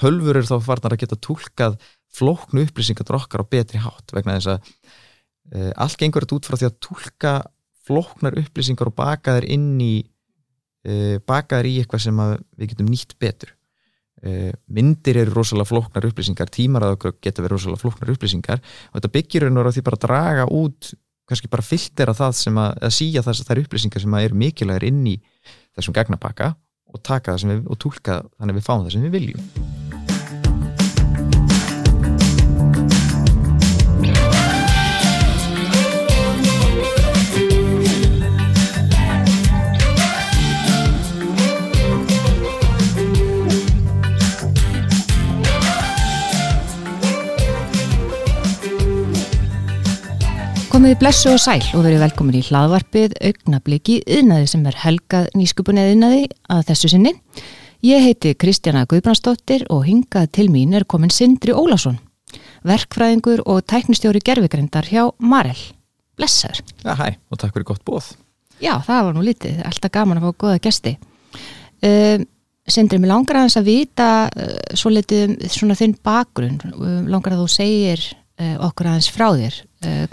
tölfur eru þá farnar að geta tólkað flóknu upplýsingar okkar á betri hátt vegna þess að uh, allt gengur þetta út frá því að tólka flóknar upplýsingar og baka þær inn í uh, baka þær í eitthvað sem við getum nýtt betur. Uh, myndir eru rosalega flóknar upplýsingar tímaraðu geta verið rosalega flóknar upplýsingar og þetta byggir raun og því bara að draga út kannski bara filtera það sem að, að síja þess að það eru upplýsingar sem eru mikilvægir inn í þessum gagnabaka og taka það sem við, og tólka þannig að við fáum það sem við viljum Komiði blessu og sæl og verið velkomin í hlaðvarpið augnabliki yðnaði sem er helgað nýskupunni yðnaði að þessu sinni. Ég heiti Kristjana Guðbrandsdóttir og hingað til mín er komin Sindri Ólásson, verkfræðingur og tæknistjóri gerfigrindar hjá Marel. Blessaður. Já, hæ og takk fyrir gott bóð. Já, það var nú litið, alltaf gaman að fá goða gesti. Uh, Sindri, mér langar að þess að vita uh, svo litið um svona þinn bakgrunn, uh, langar að þú segir uh, okkur aðeins frá þér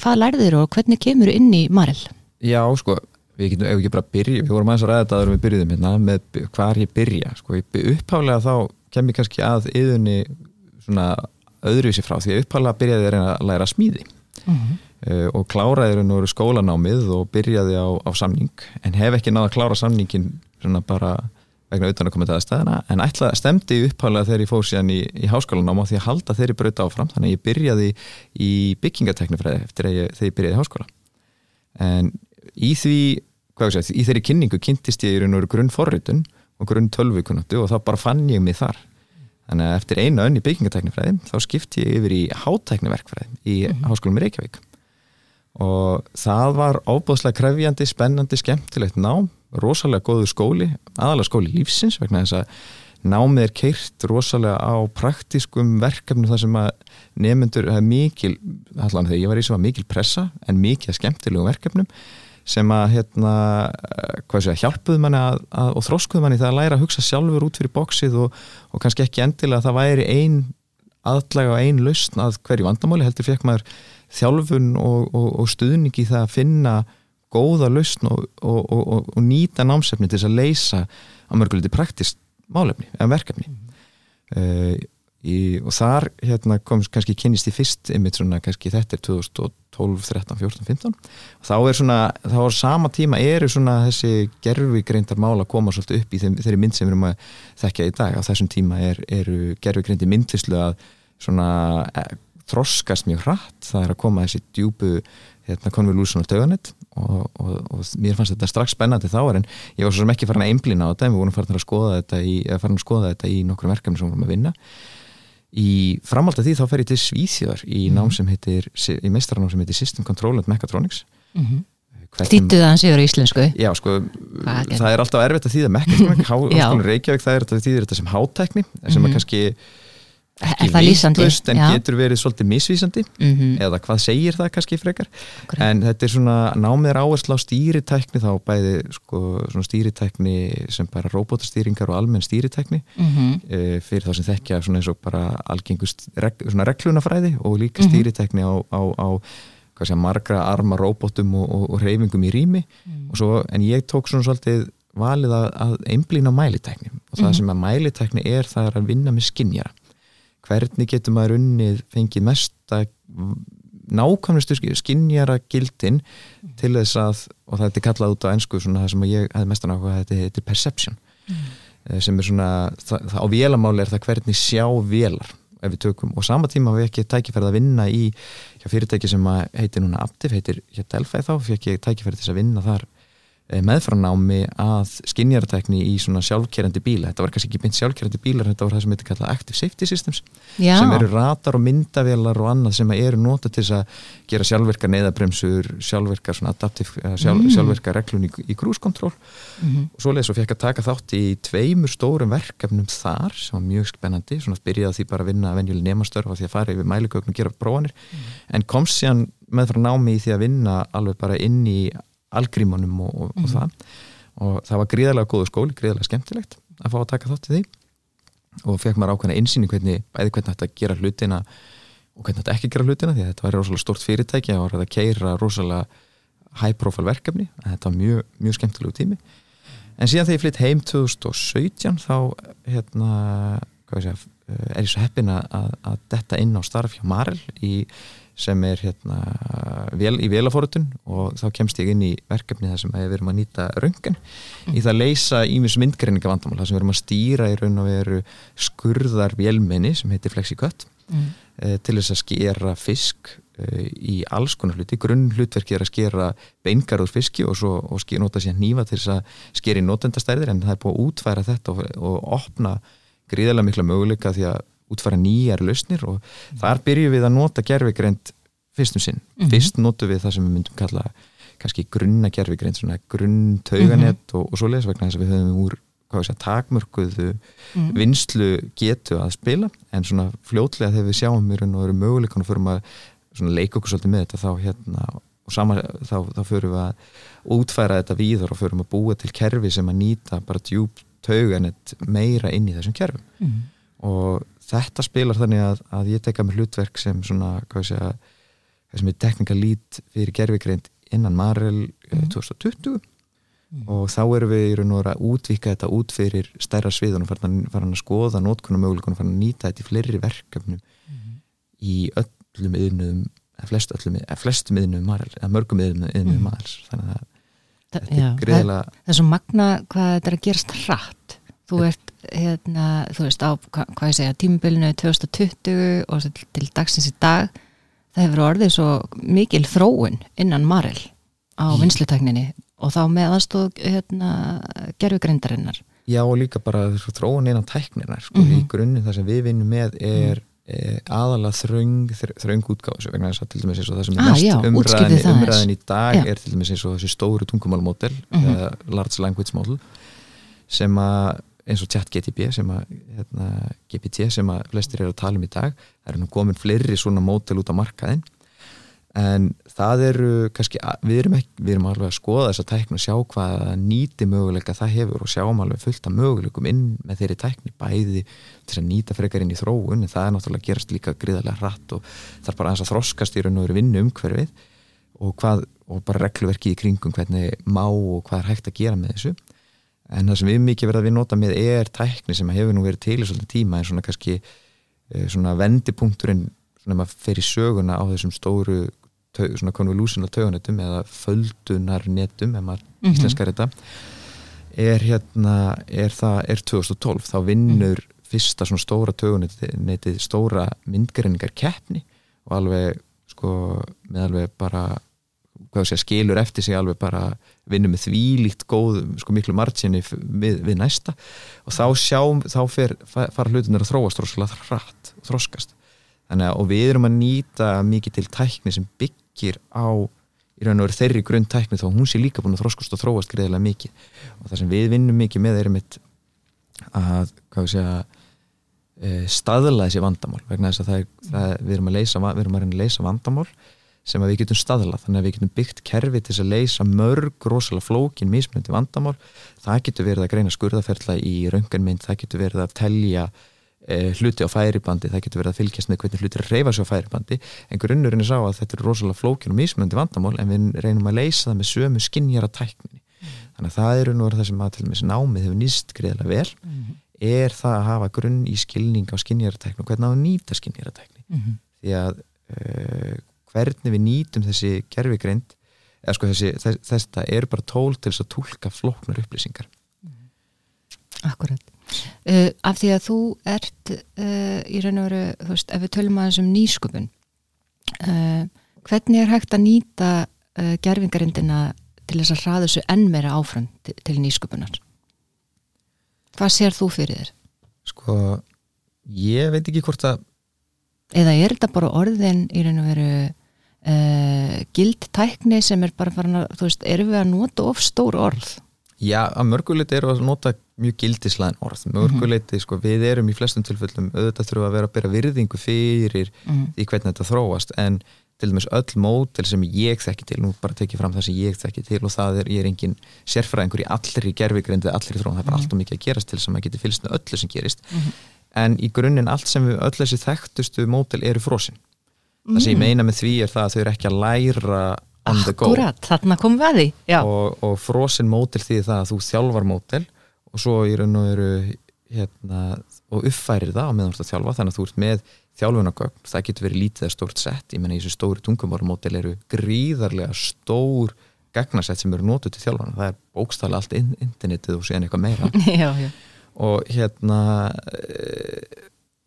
hvað lærður og hvernig kemur inn í Marel? Já, sko, við getum ekki bara byrja, við vorum aðeins að ræða þetta aður við byrjuðum hérna með hvað ég byrja sko, upphálega þá kem ég kannski að yðunni svona öðruvísi frá því að upphálega byrjaði að reyna að læra smíði uh -huh. uh, og kláraði nú skólanámið og byrjaði á, á samning en hef ekki náða að klára samningin svona bara vegna utan að koma til aðstæðina en ætla stemdi upphálega þegar ég fóð síðan í, í háskólanám á því að halda þeirri braut áfram þannig að ég byrjaði í byggingateknifræði eftir að ég, þegar ég byrjaði í háskóla. En í því sé, í þeirri kynningu kynntist ég í raun og grunn forritun og grunn tölvukunatu og þá bara fann ég mig þar. Þannig að eftir einu önn í byggingateknifræði þá skipt ég yfir í háttekniverkfræði í mm -hmm. háskólum í Reykjavík. Og það var ábúðslega krefjandi, spennandi, skemmtilegt nám rosalega góðu skóli, aðalega skóli lífsins vegna þess að námið er keirt rosalega á praktiskum verkefnum þar sem að nefnendur það er mikil, allan þegar ég var í sem var mikil pressa en mikil skemmtilegu verkefnum sem að hérna, hvað sé að hjálpuð manni að, að, og þróskuð manni það að læra að hugsa sjálfur út fyrir bóksið og, og kannski ekki endilega að það væri ein aðlæga og ein lausn að hverju vandamáli heldur fekk maður þjálfun og, og, og stuðningi það að finna góða lausn og, og, og, og nýta námsefni til þess að leysa á mörguleiti praktist málefni eða verkefni. Mm -hmm. uh, í, og þar hérna, kom kannski kynist í fyrst einmitt svona kannski þetta er 2012, 13, 14, 15 og þá er svona, þá á sama tíma eru svona þessi gerfigreindar mála koma svolítið upp í þeim, þeirri mynd sem við erum að þekkja í dag. Á þessum tíma er, eru gerfigreindi myndfislu að svona e, þroskast mjög hratt, það er að koma þessi djúbu hérna, konvolúsun og döganett og, og, og mér fannst þetta strax spennandi þá en ég var svo sem ekki farin að einblýna á þetta en við vorum farin að skoða þetta í, að skoða þetta í nokkrum verkefni sem við vorum að vinna í framhald af því þá fer ég til Svíþjóðar í nám mhm. sem heitir í meistaranám sem heitir System Control and Mechatronics mm -hmm. Þýttu það hans yfir íslensku? Já, sko, það er alltaf erfitt að þýða mechatronic, Háskólinn Reykjavík það er að þýðir þetta sem háttekni sem mm -hmm. að kannski ekki vittlust en já. getur verið svolítið misvísandi mm -hmm. eða hvað segir það kannski frekar Akkurat. en þetta er svona námiðar áherslu á stýritækni þá bæði sko, stýritækni sem bara robotastýringar og almenn stýritækni mm -hmm. e, fyrir þá sem þekkja svona eins og bara algengust reg, reglunafræði og líka mhm. stýritækni á, á, á sé, margra arma robotum og, og, og reyfingum í rými mm. svo, en ég tók svona svolítið valið að, einblýna mælitækni og það -hmm. sem að mælitækni er það er að vinna með skinnjara hvernig getur maður unnið fengið mesta nákvæmlestu skinnjara gildin mm. til þess að, og það er kallað út á ennsku svona það sem ég hefði mestan áhuga þetta er perception mm. Eh, sem er svona, það, það, á vélamáli er það hvernig sjá vélar ef við tökum og sama tíma við ekki tækifærið að vinna í fyrirtæki sem heitir núna Aptiv, heitir Delfæð þá, fyrir ekki tækifærið til að vinna þar Eh, meðfrannámi að skinnjartekni í svona sjálfkerrandi bíla þetta var kannski ekki mynd sjálfkerrandi bílar þetta var það sem heitir kallað Active Safety Systems Já. sem eru ratar og myndavélar og annað sem eru nota til að gera sjálfverkar neyðabremsur sjálfverkar svona adaptiv sjálf, mm. sjálfverkar reglun í, í grúskontroll mm -hmm. og svo leiðis og fekk að taka þátt í tveimur stórum verkefnum þar sem var mjög spennandi, svona byrjaði því bara að vinna venjuleg nemastörf á því að fara yfir mæligögn og gera prófanir mm. en kom síðan meðfrannámi í því að vinna alveg bara inn í algrímanum og, og, mm. og mhm. það og það var gríðarlega góðu skóli, gríðarlega skemmtilegt að fá að taka þátt í því og fekk maður ákveðna einsýni hvernig, bæði hvernig þetta gera hlutina og hvernig þetta ekki gera hlutina því þetta var rosalega stort fyrirtæki og var að keira rosalega high profile verkefni þetta var mjög, mjög skemmtilegu tími en síðan þegar ég flytt heim 2017 þá hérna, segja, er ég svo heppin að, að detta inn á starf hjá Marel í sem er hérna vel, í velafórutun og þá kemst ég inn í verkefni þar sem við erum að nýta röngan mm. í það að leysa ímis myndgreininga vandamál þar sem við erum að stýra í raun og veru skurðar vélmenni sem heitir FlexiCut mm. e, til þess að skera fisk e, í alls konar hluti grunn hlutverki er að skera beingar úr fiski og, svo, og skera, nota sér nýfa til þess að skera í notendastærðir en það er búið að útværa þetta og, og opna gríðarlega mikla möguleika því að útfæra nýjar lausnir og mm. þar byrjum við að nota gerfigreind fyrstum sinn. Mm -hmm. Fyrst notum við það sem við myndum kalla kannski grunna gerfigreind, svona grunn tauganett mm -hmm. og, og svo lesvegna þess að við höfum úr segja, takmörkuðu -hmm. vinslu getu að spila en svona fljótlega þegar við sjáum mér og erum möguleikann og förum að leika okkur svolítið með þetta þá hérna og sama, þá, þá förum við að útfæra þetta víður og förum að búa til kerfi sem að nýta bara djúb tauganett meira inn í þessum kerfum mhm. og þetta spilar þannig að, að ég tekka með hlutverk sem svona, hvað sé að sem er teknikalít fyrir gerfikreind innan Marel mm. 2020 mm. og þá erum við í raun og að útvika þetta út fyrir stærra sviðun og fara að skoða nótkunum möguleikunum fara að nýta þetta í fleiri verkefnum mm. í öllum yðnum flest flestum yðnum Marel eða mörgum yðnum mm. Marel þannig að þetta er greiðilega Það er svo magna hvað þetta er að gerast hratt þú ert hérna, þú veist á, hvað ég segja, tímubilinu 2020 og til dagsins í dag það hefur orðið svo mikil þróun innan Marel á vinslutekninni og þá með aðstóð hérna, gerfugrindarinnar Já og líka bara þróun innan tækninar sko, mm -hmm. í grunninn það sem við vinnum með er e, aðalega þröng þröng útgáðs vegna þess að til dæmis eins og það sem er ah, mest já, umræðin, umræðin í dag já. er til dæmis eins og þessi stóru tungumálmódel mm -hmm. uh, large language model sem að eins og chat GTP sem að hérna, GPT sem að flestir eru að tala um í dag það eru nú komin fleiri svona mótel út á markaðin en það eru kannski, við erum, ekki, við erum alveg að skoða þessa tæknu og sjá hvað nýti möguleika það hefur og sjáum alveg fullt af möguleikum inn með þeirri tækni bæði til að nýta frekar inn í þróun en það er náttúrulega gerast líka gríðarlega hratt og það er bara aðeins að þroskast í raun og veru vinnu umhverfið og, hvað, og bara regluverki í kringum hvernig má og hvað er hægt að gera með þessu en það sem við mikið verðum að við nota með er tækni sem hefur nú verið til í svolítið tíma en svona kannski eh, svona vendipunkturinn svona maður fer í söguna á þessum stóru svona konvolúsin og tauganetum eða földunarnetum ef maður mm -hmm. íslenskar þetta er hérna er það, er 2012 þá vinnur mm. fyrsta svona stóra tauganetið stóra myndgreiningar keppni og alveg sko með alveg bara sé, skilur eftir sig alveg bara vinnum með því líkt góð sko, miklu marginni við, við næsta. Og þá sjáum, þá fer, fara hlutinir að þróast rosalega hratt og þroskast. Þannig að við erum að nýta mikið til tækni sem byggir á í raun og veru þeirri grunn tækni þá hún sé líka búin að þroskast og þróast greiðilega mikið. Og það sem við vinnum mikið með erum að, hvað við segja e, staðla þessi vandamál. Vegna þess að er, það, við erum að leysa við erum að leysa vandamál sem við getum staðla þannig að við getum byggt kerfi til að leysa mörg rosalega flókin mismunandi vandamál það getur verið að greina skurðaferðla í raunganmynd, það getur verið að telja eh, hluti á færibandi það getur verið að fylgjast með hvernig hluti reyfa sér á færibandi en grunnurinn er sá að þetta er rosalega flókin og mismunandi vandamál en við reynum að leysa það með sömu skinnjara tækninni mm. þannig að það eru nú það sem að til og með námið hefur nýst greiðlega vel mm. er það að hafa grunn í skilning á skinnjara tækni og hvernig að nýta skinnjara tækni mm. því að uh, hvernig við nýtum þessi gerfigreind eða sko þessi, þess, þetta er bara tól til þess að tólka floknar upplýsingar. Akkurat uh, Af því að þú ert uh, í raun og veru, þú veist, ef við tölum aðeins um nýsköpun uh, hvernig er hægt að nýta gerfingarindina til þess að hraða þessu enn meira áfram til, til nýsköpunar? Hvað sér þú fyrir þér? Sko, ég veit ekki hvort að Eða er þetta bara orðin í raun og veru uh, eh, gildtækni sem er bara farin að, þú veist, erum við að nota of stór orð? Já, að mörguleiti eru að nota mjög gildislein orð mörguleiti, mm -hmm. sko, við erum í flestum tilfellum auðvitað þurfum að vera að bera virðingu fyrir mm -hmm. í hvernig þetta þróast en til dæmis öll mótel sem ég þekki til, nú bara tekið fram það sem ég þekki til og það er, ég er engin sérfræðingur í gerfigreindið, allir í þróun, það er bara mm -hmm. allt og mikið að gerast til sem að geti fylgst með öllu sem gerist, en í grunninn allt sem við öll þessi þekktustu mótel eru frosin það sem ég Mm. meina með því er það að þau eru ekki að læra on the go. Og, og frosin mótel því það að þú þjálfar mótel og svo í raun og eru hérna, og uppfærir það á meðan þú ert að þjálfa þannig að þú ert með þjálfunagögn það getur verið lítið eða stórt sett. Ég menna í þessu stóri tungumálmótel eru gríðarlega stór gagnasett sem eru notuð til þjálfana það er bókstæðlega allt in internetið og síðan eitthvað meira. Já, já. Og hérna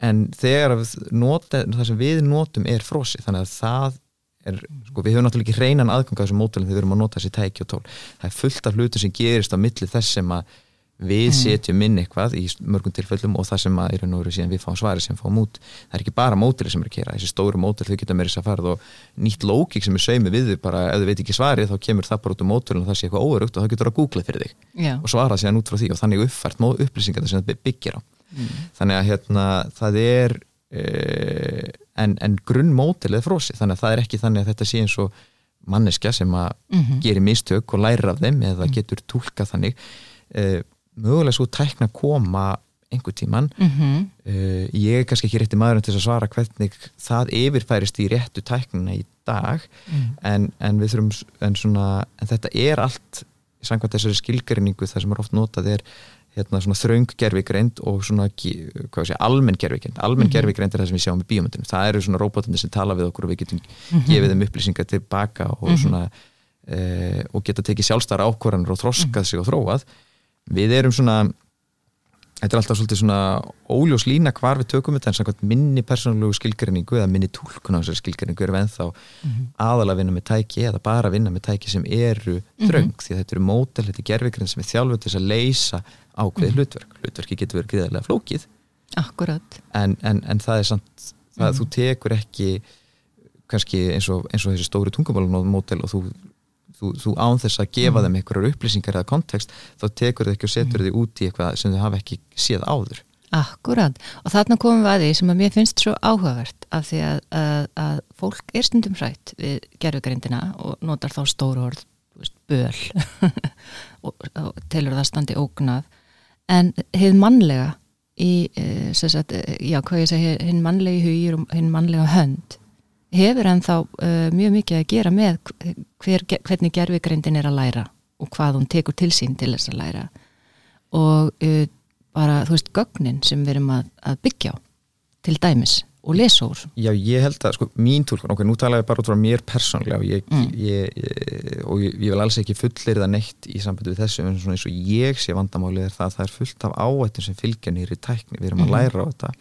en þegar nota, það sem við notum er frosi þannig að það er, sko, við höfum náttúrulega ekki reynan aðgang að þessum mótelum þegar við erum að nota þessi tæki og tól. Það er fullt af hlutum sem gerist á milli þess sem að við setjum inn eitthvað í mörgum tilfellum og það sem að og veru síðan við fáum svari sem fáum út. Það er ekki bara móteli sem er að kera, þessi stóru mótel þau geta meira þess að farið og nýtt lókik sem er saumi við þau bara, ef þau veit ekki svarið þá kemur það bara út um mótelin og það sé eitthvað óörugt og það getur að googla fyrir þig Já, og svara síðan út frá því og þannig uppfært upplýsingar sem það byggir á þannig að hérna það er uh, en, en grunnmótil er frósi þannig að það er ekki þannig að þetta sé eins og manneskja sem að Mhm. gerir mistök og læra af þeim eða getur tólka þannig. Uh, mögulega svo tækna koma einhver tíman mhm, uh, ég er kannski ekki rétti maðurinn til að svara hvernig það yfirfærist í réttu tæknina í dag Mhm. en, en við þurfum en, svona, en þetta er allt samkvæmt þessari skilgreiningu það sem er oft notað er hérna svona þröng gerfigreind og svona sé, almenn gerfigreind almenn mm gerfigreind er það sem við sjáum í bíómyndinu það eru svona róbotandi sem tala við okkur og við getum gefið þeim upplýsingar tilbaka og svona e, og geta tekið sjálfstæra ákvarðanir og þroskað sig og þróað. Við erum svona þetta er alltaf svolítið svona óljós lína hvar við tökum þetta en samkvæmt minni persónulegu skilgreiningu eða minni túlkun á þessari skilgreiningu erum við ennþá aðalega að vinna með tæki eða bara að vinna með tæki sem eru þröng því að þetta eru mótel, þetta er gerfikrin sem er þjálfur til að leysa ákveðið hlutverk. Hlutverki getur verið gríðarlega flókið. En, en, en það er samt það, þú tekur ekki kannski eins og, eins og þessi stóri tungumálmótel og þú, þú, þú án þess að gefa þeim einhverjar upplýsingar eða kontekst þá tekur þau ekki og setur þau út í eitthvað sem þau hafa ekki séð áður. Akkurat, og þarna komum við að því sem að mér finnst svo áhugavert af því að, að, að fólk er stundum hrætt við gerfugrindina og notar þá stóru orð, böl. Og, og telur það standi ógnað. En hið mannlega í, sem sagt, eh, já, hvað ég segi, hinn mannlegi hugir og hinn mannlega hönd hefur ennþá uh, mjög mikið að gera með hver, hvernig gerfugrindin er að læra og hvað hún tekur til sín til þess að læra og uh, bara, þú veist, gögnin sem við erum að, að byggja á til dæmis og lesa úr Já, ég held að, sko, mín túlkun, ok, nú tala ég bara út frá mér persónlega og ég, Mm. ég, ég, og ég, vil alls ekki fullir það neitt í sambandi við þessu, en svona eins og ég sé vandamálið er það að það er fullt af áættum sem fylgja nýri tækni, við erum að Mhm. læra á þetta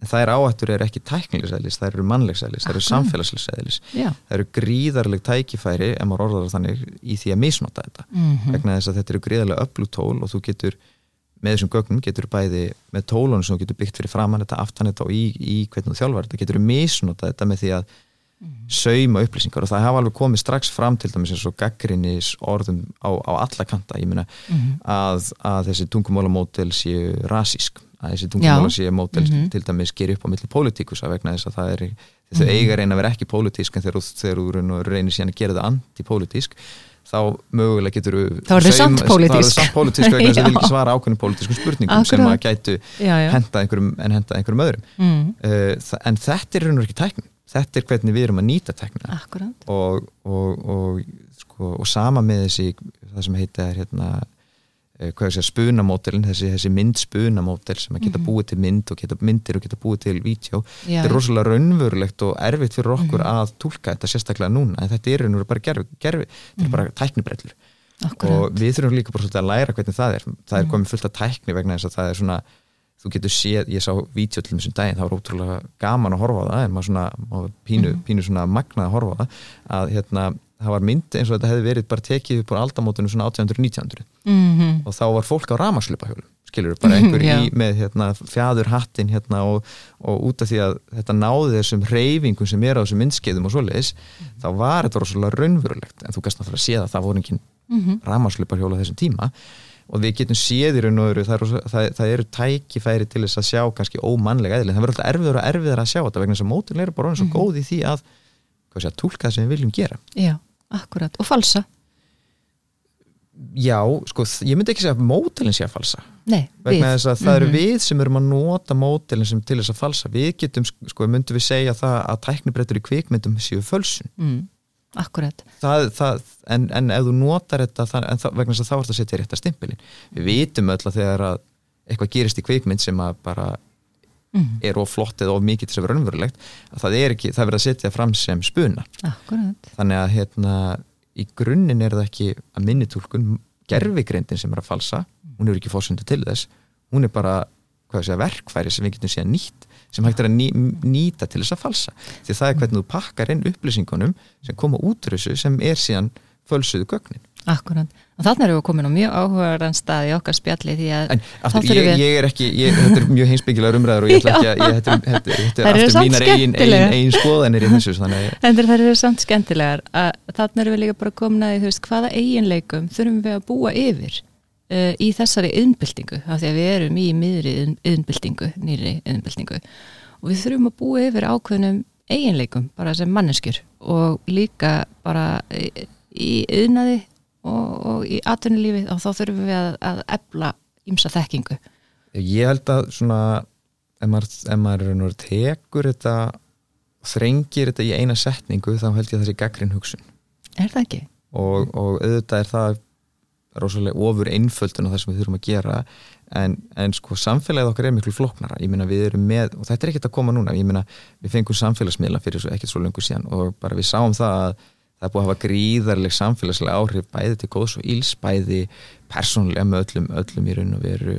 en það er áættur er ekki tæknilegsæðlis, það eru mannlegsæðlis, það eru samfélagslegsæðlis það eru gríðarleg tækifæri, ef maður orðar þannig, í því að misnota þetta. Mm vegna þess að þetta eru gríðarlega öflutól og þú getur með þessum gögnum getur bæði með tólunum sem þú getur byggt fyrir framann þetta, aftan þetta og í, í hvernig þú þjálfar þetta getur misnota þetta með því að sauma upplýsingar og það hafa alveg komið strax fram til dæmis eins og gaggrinis orðum á, á alla kanta, ég meina að, að þessi tungumálamótel séu rasísk, að þessi tungumála séu mótel Mhm. til dæmis gerir upp á milli pólitíkusa vegna þess að það er þau eiga reyna að vera ekki pólitísk en þegar þú- reynir síðan að gera það antipólitísk þá mögulega getur Þá eru þau samt þá eru pólitísk. þau samt pólitísk vegna þess að vil ekki svara ákveðnum pólitískum spurningum sem Akkurat. að gætu já, já. henda einhverjum en henda einhverjum öðrum Mm. uh, en þetta er raun og ekki tæknin þetta er hvernig við erum að nýta Akkurat. Og, og, og, sko, og sama með þessi það sem heita er hérna eh, spunamótelin, þessi, þessi myndspunamótel sem að geta búið til mynd og geta myndir og geta búið til Já, þetta er rosalega raunverulegt og erfitt fyrir okkur Mhm. að túlka þetta sérstaklega núna en þetta er raunverulega bara gerfi, gerfi þetta er bara tæknibrellur. Og við þurfum líka bara að læra hvernig það er. Það er Mhm. komið fullt af tækni vegna þess að það er svona þú getur séð, ég sá til þessum daginn, það var ótrúlega gaman að horfa á það en maður svona, maður pínu, Mhm. pínu svona magnað að horfa á það að hérna, það var mynd eins og þetta hefði verið bara tekið upp á aldamótunum svona 1800-1900 mm og þá var fólk á ramaslupahjólum skilur bara einhver Já. í með hérna, fjadur hattin hérna og, og út af því að þetta náði þessum reyfingum sem er á þessum myndskeiðum og svoleiðis þá var þetta rosalega raunverulegt en þú gæst náttúrulega að sé að það voru engin -hmm. rafmagnsluparhjóla á þessum tíma og við getum séð í raun og öru það, er rosa- það, það eru tækifæri til þess að sjá kannski ómannlega eðli, það verður alltaf erfiður og erfiður að sjá þetta vegna þess að mótin eru bara orðin svo Mhm. góð í því að hvað sé, að túlka það sem við viljum gera. Já, akkurat. Og falsa? Já, sko, ég myndi ekki segja að mótelin sé að falsa. Nei, vegna við. þess að það eru Mhm. við sem erum að nota mótelin sem til þess að falsa. Við getum, sko, myndum við segja það að tæknibrettur í kvikmyndum séu fölsun. Mm, akkurat. það, það, en, en ef þú notar þetta það, vegna þess að þá ertu að setja rétt að stimpilin við vitum öll að þegar að eitthvað gerist í kvikmynd sem að bara Mm, er of flott eða of mikið til þess að vera raunverulegt að það er ekki, það verður að setja fram sem spuna akkurat. þannig að hérna í grunninn er það ekki að minnitúlkun gerfigreindin sem er að falsa hún er ekki fórsöndu til þess hún er bara hvað sé, verkfæri sem við getum síðan nýtt sem hægt er að ný, nýta til þess að falsa því það er hvernig þú pakkar inn upplýsingunum sem koma út úr þessu sem er síðan fölsuðu gögnin Akkurat. Og þannig erum við komin á mjög áhugaðan stað í okkar spjalli því að en aftur, ég, við- ég er ekki ég, þetta er mjög heimsbyggilegar umræður og ég ætla ekki að ég, þetta, þetta, þetta er aftur mínar eigin, skemmtilegar. eigin skoðanir í þessu þannig að En það eru samt skemmtilegar að þannig erum við líka bara komin að þú veist, hvaða eiginleikum þurfum við að búa yfir uh, í þessari yðnbyltingu, af því að við erum í miðri yðnbyltingu, nýri yðnbyltingu og við þurfum að búa yfir ákveðnum eiginleikum bara sem manneskjur og líka bara í, yðnaði og, og í atvinnulífið og þá þurfum við að, að ebla ímsa þekkingu. Ég held að svona ef maður, ef maður tekur þetta þrengir þetta í eina setningu þá held ég að það sé gaggrinn hugsun Er það ekki? og, og auðvitað er það rosalega ofur einföldun á það sem við þurfum að gera en, en sko samfélagið okkar er miklu flóknara ég meina við erum með, og þetta er ekkert að koma núna ég meina við fengum samfélagsmiðla fyrir svo, ekkert svo lengur síðan og bara við sáum það að það er búið að hafa gríðarleg samfélagslega áhrif bæði til góðs og íls bæði persónlega með öllum, öllum í raun og veru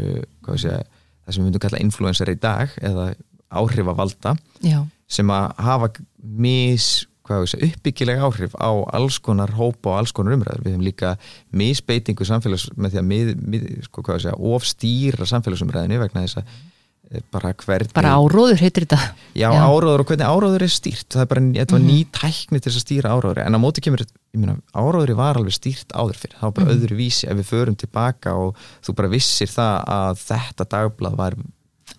segja, það sem við myndum kalla influencer í dag eða áhrifavalda Já. sem að hafa mis hvað við segja, uppbyggileg áhrif á alls konar hópa og alls konar umræður við hefum líka misbeitingu samfélags með því að mið, mið, sko, segja, ofstýra samfélagsumræðinu vegna þess að eh, bara hvernig Bara áróður heitir þetta. Já, Já. áráður og hvernig áráður er stýrt það er bara, þetta var Mhm. ný tækni til að stýra áráður en á móti kemur, ég meina, áráður var alveg stýrt áður fyrir, það var bara Mhm. öðru vísi ef við förum tilbaka og þú bara vissir það að þetta dagblað var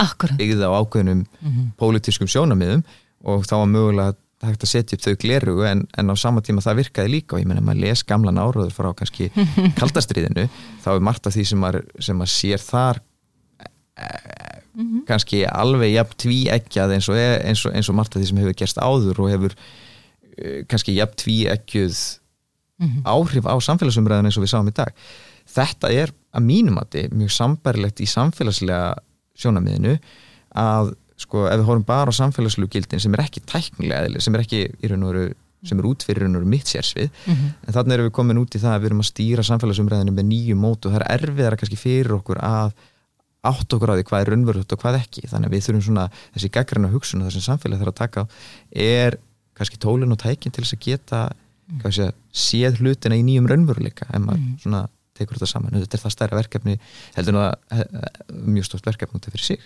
Akkurat. byggðið á ákveðnum Mm pólitískum sjónamiðum og þá var mögulega hægt að setja upp þau glerugu en, en á sama tíma það virkaði líka og ég meina maður les gamlan áráður frá kannski kaldastriðinu þá er margt af því sem maður, sem maður sér þar Mhm. kannski alveg jafn tví ekkjað eins og, eins, og, eins og margt af því sem hefur gerst áður og hefur uh, kannski jafn tví ekkjuð Mhm. áhrif á samfélagsumræðin eins og við sáum í dag þetta er að mínum að þið mjög sambærilegt í samfélagslega sjónamiðinu að sko ef við horfum bara á samfélagslegu gildin sem er ekki tæknilega eðli, sem er ekki í raun og veru sem er út fyrir raun og veru mitt sérsvið Mhm. en þannig erum við komin út í það að við erum að stýra samfélagsumræðinu með nýju mótu og það er erfiðara kannski fyrir okkur að átt okkur á því hvað er raunverulegt og hvað ekki þannig að við þurfum svona þessi gaggræna hugsun og það sem samfélag þarf að taka á er kannski tólin og tækin til þess að geta mm. sé, séð hlutina í nýjum en maður Mm. svona tekur þetta saman þetta er það stærra verkefni heldur nú að eh, mjög stórt verkefni út af fyrir sig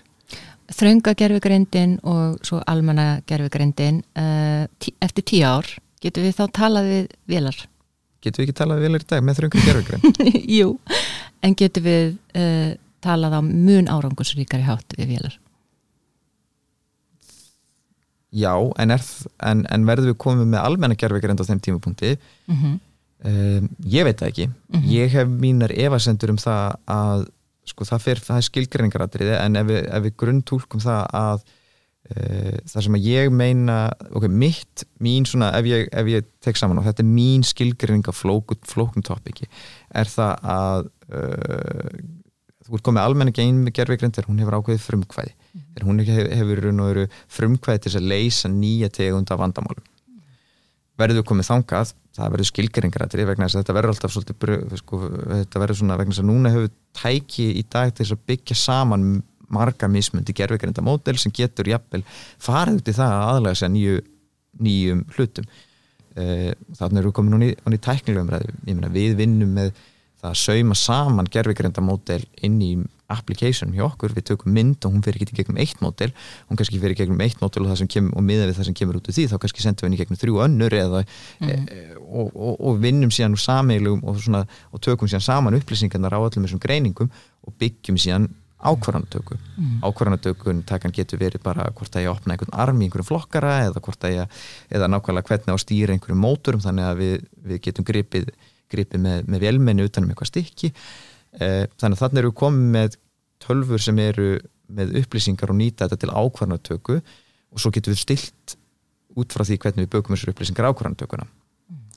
þrönga gerfugreindin og svo almanna gerfugreindin uh, tí, eftir tíu ár getum við þá talað við vélar? Getum við ekki talað vel í dag með þröngur gerfugrein Jú, en getum við uh, talað á mun árangusríkari hátt við vélar? Já, en, er, en, en verðum við komið með almenna gerfugreind á þeim tímapunkti? Mm -hmm. um, ég veit það ekki. Mhm. ég hef mínar efasendur um það að sko það fer, það er skilgreiningaradriði en ef við, ef við grunntúlkum það að uh, það sem að ég meina ok, mitt, mín svona ef ég, ef ég tek saman og þetta er mín skilgreining af flókun, flókun topiki er það að uh, þú ert komið almenna gein með gerfigrind þegar hún hefur ákveðið frumkvæði. Þegar hún hefur, hefur frumkvæði til að leysa nýja tegund af vandamálum verður komið þangað það verður skilgeringarættri vegna þess að þetta verður alltaf svolítið sko, þetta verður svona vegna þess að núna hefur tæki í dag til þess að byggja saman marga mismundi gerfigrinda módel sem getur jafnvel farið út í það að aðlega sér nýju, nýjum hlutum. Uh, þannig erum við komin núna í, í tæknilegum ræðu ég meina við vinnum með það að sauma saman gerfigrinda módel inn í application hjá okkur, við tökum mynd og hún fer ekki í gegnum eitt módel, hún kannski fer í gegnum eitt módel og, kem, og miða við það sem kemur út úr því þá kannski sendum við henni í gegnum þrjú önnur eða, Mhm. e, og, og, og vinnum síðan úr sameilugum og, svona, og tökum síðan saman upplýsingarnar á öllum þessum greiningum og byggjum síðan ákvarðanatöku Mhm. ákvarðanatökun takan getur verið bara hvort að ég opna einhvern arm í einhverjum flokkara eða hvort að ég, eða nákvæmlega hvernig á stýra einhverjum mótorum þannig að við, við getum gripið gripið með, með velmenni utanum eitthvað stykki þannig að þannig eru komið með tölfur sem eru með upplýsingar og nýta þetta til ákvarnatöku og svo getum við stilt út frá því hvernig við bökum þessar upplýsingar ákvarnatökuna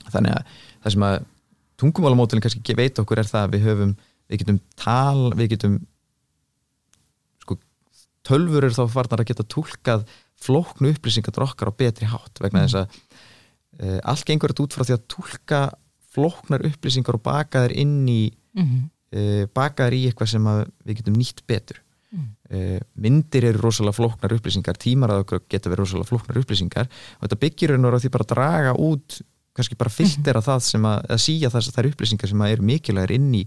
þannig að það sem að tungumálamódulin kannski veit okkur er það að við höfum, við getum tal, við getum sko, tölfur eru þá farnar að geta tólkað flóknu upplýsingar okkar á betri hátt vegna þess að uh, allt gengur þetta út frá því að tólka flóknar upplýsingar og baka þær inn í mm -hmm. Uh, baka þær í eitthvað sem við getum nýtt betur mm. uh, myndir eru rosalega flóknar upplýsingar tímaraður geta verið rosalega flóknar upplýsingar og þetta byggir einhverjum á því bara að draga út kannski bara filtera það sem að, að síja þess að það eru upplýsingar sem eru mikilvægir inn í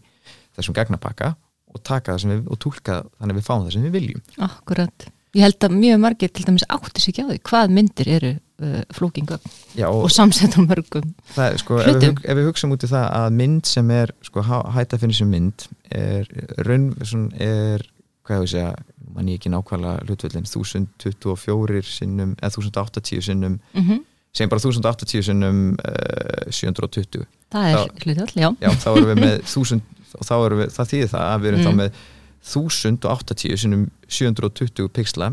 þessum gagnapakka og taka það sem við, og tólka þannig að við fáum það sem við viljum. Akkurat. Ég held að mjög margir til dæmis áttis ekki á því hvað myndir eru flókingögn og, og samsettum mörgum það, sko, ef, við, ef við hugsaum út í það að mynd sem er sko, hætt að finna sem mynd er, raun, er hvað ég að segja, mann ég ekki nákvæmlega hlutvöldin 1024 sinnum eða 1080 sinnum mm -hmm sem bara 1080 sinnum uh, 720 það er hlutvöld, já. já þá erum við með 1000 og þá erum við, það þýðir það að við erum mm. þá með 1080 sinnum 720 pixla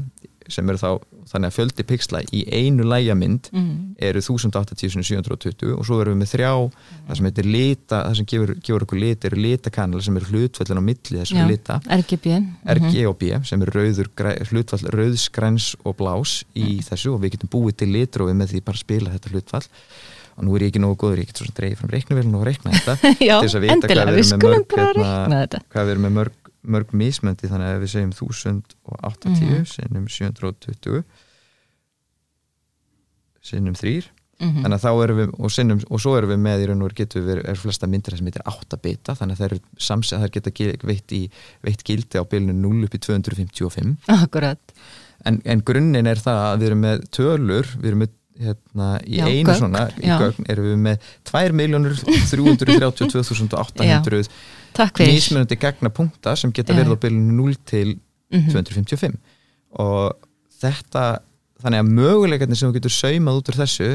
sem eru þá þannig að fjöldi pixla í einu lægjamynd mm. eru 1080-720 og svo erum við með þrjá mm. það sem heitir lita, það sem gefur, gefur okkur lit eru litakanal sem eru hlutfallin á milli Já, lita, RGB RG mhm. og B sem eru rauður, hlutfall rauðsgræns og blás í mm. þessu og við getum búið til litrófi með því bara að spila þetta hlutfall og nú er ég ekki nógu góður, ég get svona dreigið fram reiknuvelin og reikna þetta Já, endilega, við skulum bara hérna, reikna þetta hvað við erum með mörg mörg mismöndi þannig að ef við segjum 1080 mm -hmm. sinnum 720 sinnum 3 mm -hmm. þannig að þá erum við og, sinnum, og svo erum við með í raun og getur við er flesta myndir sem heitir 8 bita þannig að það er samsið, það geta veitt, í, veitt gildi á bylnu 0 upp í 255 Akkurat. En, en grunninn er það að við erum með tölur, við erum með hérna, í já, einu gögn, svona í gögn erum við með 2.332.800 nýsmunandi gegna punkta sem geta verið á bylunum 0 til mm -hmm. 255 og þetta þannig að möguleikarnir sem þú getur saumað út úr þessu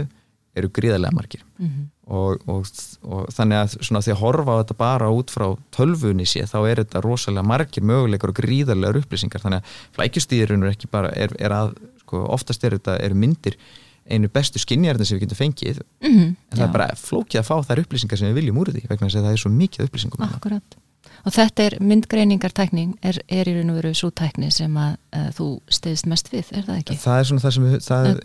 eru gríðarlega margir. Mm -hmm. og, og, og þannig að svona því að horfa á þetta bara út frá tölfunni sé þá er þetta rosalega margir möguleikar og gríðarlegar upplýsingar. Þannig að flækjustýðirinn er ekki bara er, er að, sko, oftast er þetta eru myndir einu bestu skinnjarnir sem við getum fengið mm -hmm, en það já. er bara flókið að fá þær upplýsingar sem við viljum úr því vegna að það er svo mikið upplýsingum Akkurat, og þetta er myndgreiningartækning er, er í raun og veru svo tækni sem að, að þú stiðist mest við, er það ekki? Það er svona það sem við, það er,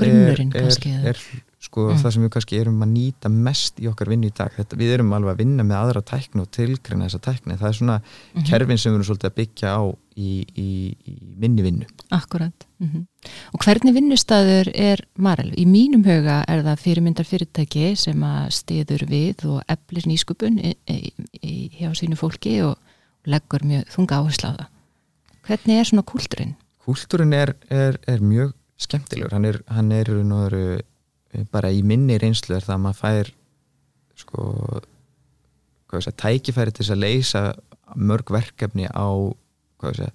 er, er sko mm. það sem við kannski erum að nýta mest í okkar vinnu í dag, Þetta, við erum alveg að vinna með aðra tækni og tilgreina þessa tækni það er svona mm -hmm. kerfin sem við erum svolítið að byggja á í, í, í minni vinnu Akkurat mm -hmm. Og hvernig vinnustæður er Marel? Í mínum huga er það fyrirmyndar fyrirtæki sem að stiður við og eflir nýskupun hjá sínu fólki og leggur mjög þunga áherslu á það Hvernig er svona kúltúrin? Kúltúrin er, er, er mjög skemmtilegur, hann er, hann er náður Eh, bara í minni reynslu er það að maður fær sko segja, tækifæri til að leysa mörg verkefni á segja,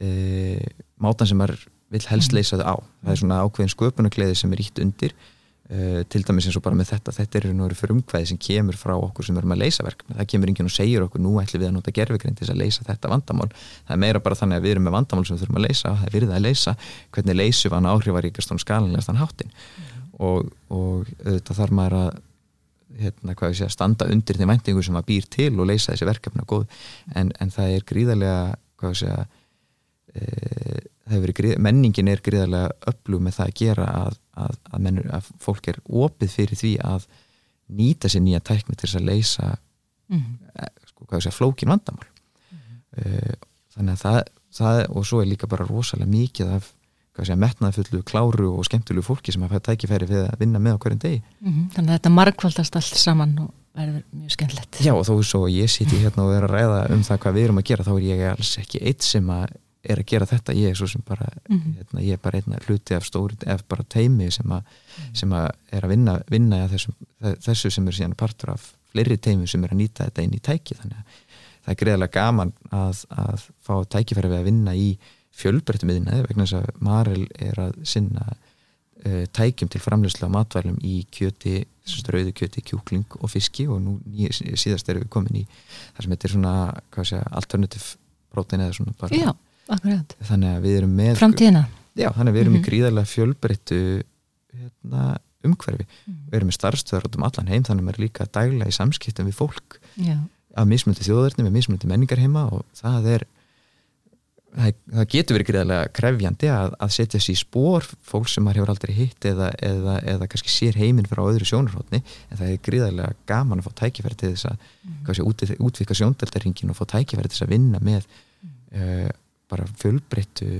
e, mátan sem maður vil helst mhm. leysa þau á. Það er svona ákveðin sköpunarkleði sem er ítt undir e, til dæmis eins og bara með þetta. Þetta eru náttúrulega frumkvæði sem kemur frá okkur sem erum að leysa verkefni, það kemur enginn og segir okkur nú ætlum við að nota gerfegrind til að leysa þetta vandamál, það er meira bara þannig að við erum með vandamál sem við þurfum að leysa, það er virðið að leysa. Hvernig leysum við hann áhrifaríkast og skalanlegast hann háttin og, og auðvitað þarf maður að hérna, sé, standa undir þeim væntingu sem maður býr til og leysa þessi verkefna góð. En, en það er gríðarlega sé, e, gríð, menningin er gríðarlega öflug með það að gera að, að, að, mennur, að fólk er opið fyrir því að nýta sér nýja tækni til þess að leysa mm -hmm. sko, sé, flókin vandamál mm -hmm. þannig að það, það og svo er líka bara rosalega mikið af metnaðfullu, kláru og skemmtilegu fólki sem hafa tækifæri við að vinna með á hverjum degi mm -hmm. Þannig að þetta markvaldast allt saman og verður mjög skemmtilegt Já og þó svo ég sýti hérna og er að ræða um það hvað við erum að gera þá er ég alls ekki eitt sem að er að gera þetta, ég er svo sem bara mm -hmm. hérna, ég er bara einna hluti af stóri ef bara teimi sem að, mm -hmm. sem að er að vinna, vinna þessum, þessu sem er síðan partur af fleiri teimi sem er að nýta þetta inn í tæki þannig að það er greiðilega gaman að, að fá tækifæri við að vinna í fjölbreyttum yðnaði vegna þess að Marel er að sinna uh, tækjum til framleyslu á matvælum í kjöti, rauðu kjöti, kjúkling og fiski og nú síðast erum við komin í það sem heitir svona segja, alternative protein eða svona bara Já, akkurat þannig að við erum með Framtíðina Já, þannig að við erum mm -hmm. í Mhm. gríðarlega fjölbreyttu hérna, umhverfi Mhm. við erum með starfstöðar út um allan heim þannig að maður er líka daglega í samskiptum við fólk Já, af mismundi þjóðverðni með mismundi menningar heima og það er það, getur verið greiðlega krefjandi að, að setja sér í spór fólk sem maður hefur aldrei hitt eða, eða, eða kannski sér heiminn frá öðru sjónarhóttni en það er greiðlega gaman að fá tækifæri til þess að mm. út, útvika sjóndeldarringin og fá tækifæri til þess að vinna með mm. uh, bara fjölbreyttu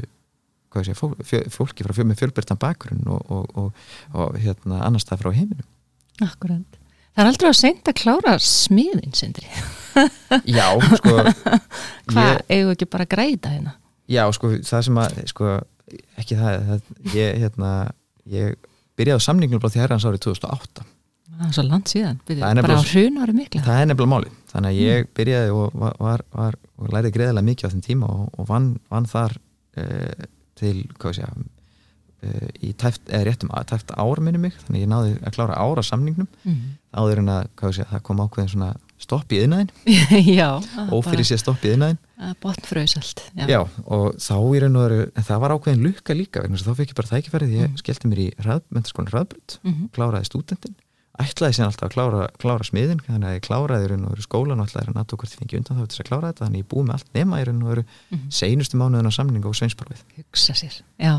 Sé, fólk, fólki frá með fjölbyrtan bakgrunn og, og, og, og hérna annars það frá heiminum. Akkurat. Það er aldrei að seint að klára smiðin, Sindri. Já, sko Hvað, eigum við ekki bara að græta hérna? Já, sko, það sem að sko, ekki það, það ég, hérna, ég byrjaði á samningnum bara því herrans árið 2008 Það er svo land síðan, er bara á hrun ári mikla. Það er nefnilega máli, þannig að ég byrjaði og, var, var, og læriði greiðilega mikið á þenn tíma og, og vann, vann þar uh, til, hvað sé ég uh, í tæft, eða réttum tæft ára minni mig, þannig að ég náði að klára ára samningnum, mm. áður en að hvað sé ég, það kom ákveðin svona stopp í yðnaðin Já Ófyrir sér stopp í yðnaðin Botnfröðsalt já. já, og þá og veru en það var ákveðin lukka líka þá fekk ég bara tækifærið, ég mm. skellti mér í mentaskólan Röðbrönd, mm -hmm. kláraði stúdendin ætlaði sér alltaf að klára, klára smiðin þannig að ég kláraði í raun og veru skólan og ætlaði að náttúrulega hvort ég fengi undan þá til að klára þetta. Þannig að ég búið með allt nema í raun og veru mm -hmm. seinustu mánuðin á samning og sveinsparfið Hugsa sér, já.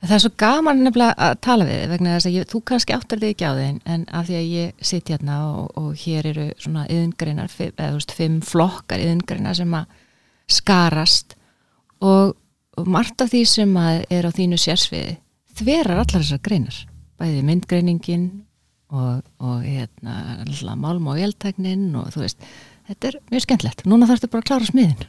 Það er svo gaman nefnilega að tala við vegna þess að ég, þú kannski áttar þig ekki á þinn en af því að ég sitt hérna og, og hér eru svona yðingreinar eða þú veist, fimm flokkar yðingreinar sem að skarast. Og, og margt af því sem að er á þínu sérsviði þverar allar þessar greinar. Bæði myndgreiningin og, og hérna málm og eltæknin og þú veist, þetta er mjög skemmtlegt núna þarfstu bara að klára smiðin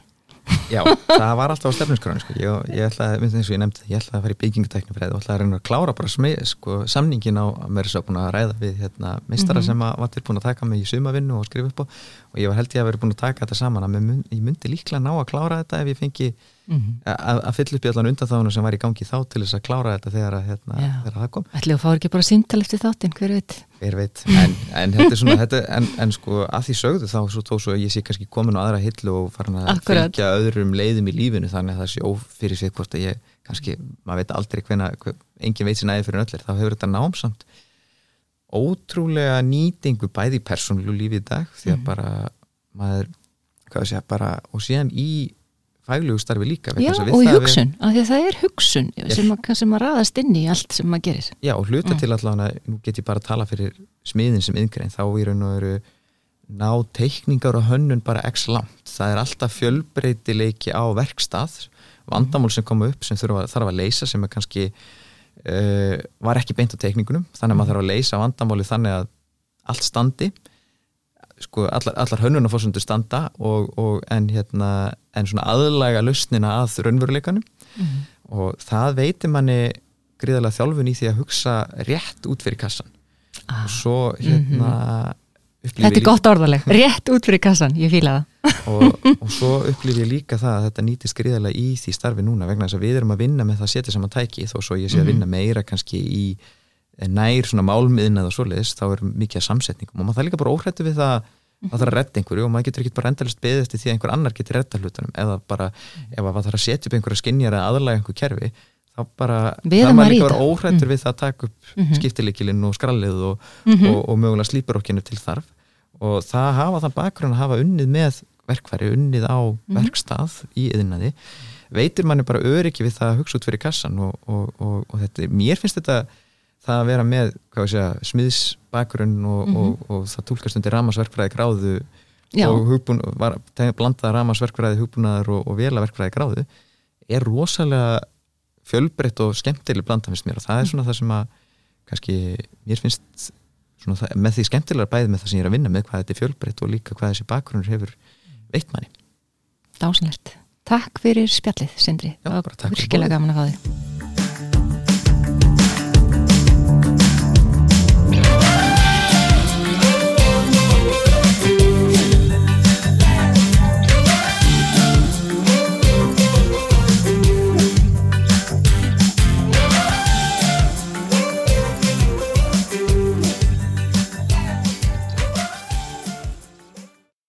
Já, það var alltaf á stefnusgránu sko. ég, ég ætlaði, minnst eins og ég nefndi ég ætlaði að fara í bygginguteknifræði og ætlaði að reyna að klára bara smið, sko, samningin á mér er svo búin að ræða við hérna, mistara mm -hmm. sem að, var tilbúin að taka mig í sumavinnu og skrifa upp á og ég var held ég að vera búin að taka þetta saman að ég myndi líklega ná að klára þetta ef ég fengi mm -hmm. að, fylla upp í allan undan sem var í gangi þá til þess að klára þetta þegar, að, hérna, þegar það kom Ætli að fá ekki bara síntal eftir þáttinn, hver veit Hver veit, en, en þetta er svona þetta, en, en sko að því sögðu þá svo tó svo ég sé kannski komin á aðra hillu og farin að fylgja öðrum leiðum í lífinu þannig að það sé ófyrir sig hvort að ég kannski, maður veit aldrei hvena hver, engin veit sér næði fyrir öllir, þá hefur þetta námsamt ótrúlega nýtingu bæði í persónlu lífi í dag því að Mhm. bara maður, hvað sé, bara og síðan í fæglegu starfi líka Já, og hugsun, af því að það er hugsun sem, að, sem að raðast inn í allt sem maður gerir Já, og hluta Mm. til allavega, nú get ég bara að tala fyrir smiðin sem yngrein, þá í raun og veru ná teikningar og hönnun bara x langt. Það er alltaf fjölbreytileiki á verkstað vandamál sem koma upp sem þurfa, þarf að leysa sem er kannski uh, var ekki beint á teikningunum, þannig að maður þarf að leysa vandamáli þannig að allt standi sko, allar, allar hönnunarfórsundur standa og, og en, hérna, en svona aðlæga lausnina að raunveruleikanum. Mhm. og það veitir manni gríðarlega þjálfun í því að hugsa rétt út fyrir kassan ah. og svo hérna upplifi Þetta er gott orðaleg, rétt út fyrir kassan, ég fíla það. Og, og svo upplifi ég líka það að þetta nýtist gríðarlega í því starfi núna vegna þess að við erum að vinna með það að setja saman tæki þó svo ég sé að vinna meira kannski í nær svona málmiðin eða svoleiðis þá er mikið samsetningum. Og maður það er líka bara óhrættu við það að það þarf að redda einhverju og maður getur ekki bara endalist beðið eftir því að einhver annar getur redda hlutunum. Eða bara ef að það þarf að setja upp einhverja skinjar eða aðlaga einhver kerfi þá bara þarf erum maður að líka vera óhrættur við það að taka upp mm Mhm. skiptileikilinn og skrallið og, Mhm. og, og mögulega slíparokkinu til þarf. Og það hafa það bakgrunn að hafa unnið með verkfæri, unnið á verkstað í yðnaði veitir manni bara öryggi við það að hugsa út fyrir kassan og, og, og, og þetta, mér finnst þetta það að vera með hvað við segja, smiðsbakgrunn og, og, og það tólkast undir ramasverkfræði gráðu Já. og hugbún, var, blandaða ramasverkfræði hugbúnaðar og, og velaverkfræði gráðu er rosalega fjölbreytt og skemmtileg blanda finnst mér. Og það er svona það sem að kannski mér finnst svona það, með því skemmtilega bæði með það sem ég er að vinna með hvað þetta er fjölbreytt og líka hvað þessi bakgrunnur hefur veitt manni. Dásanlegt Takk fyrir spjallið, Sindri. Já, takk fyrir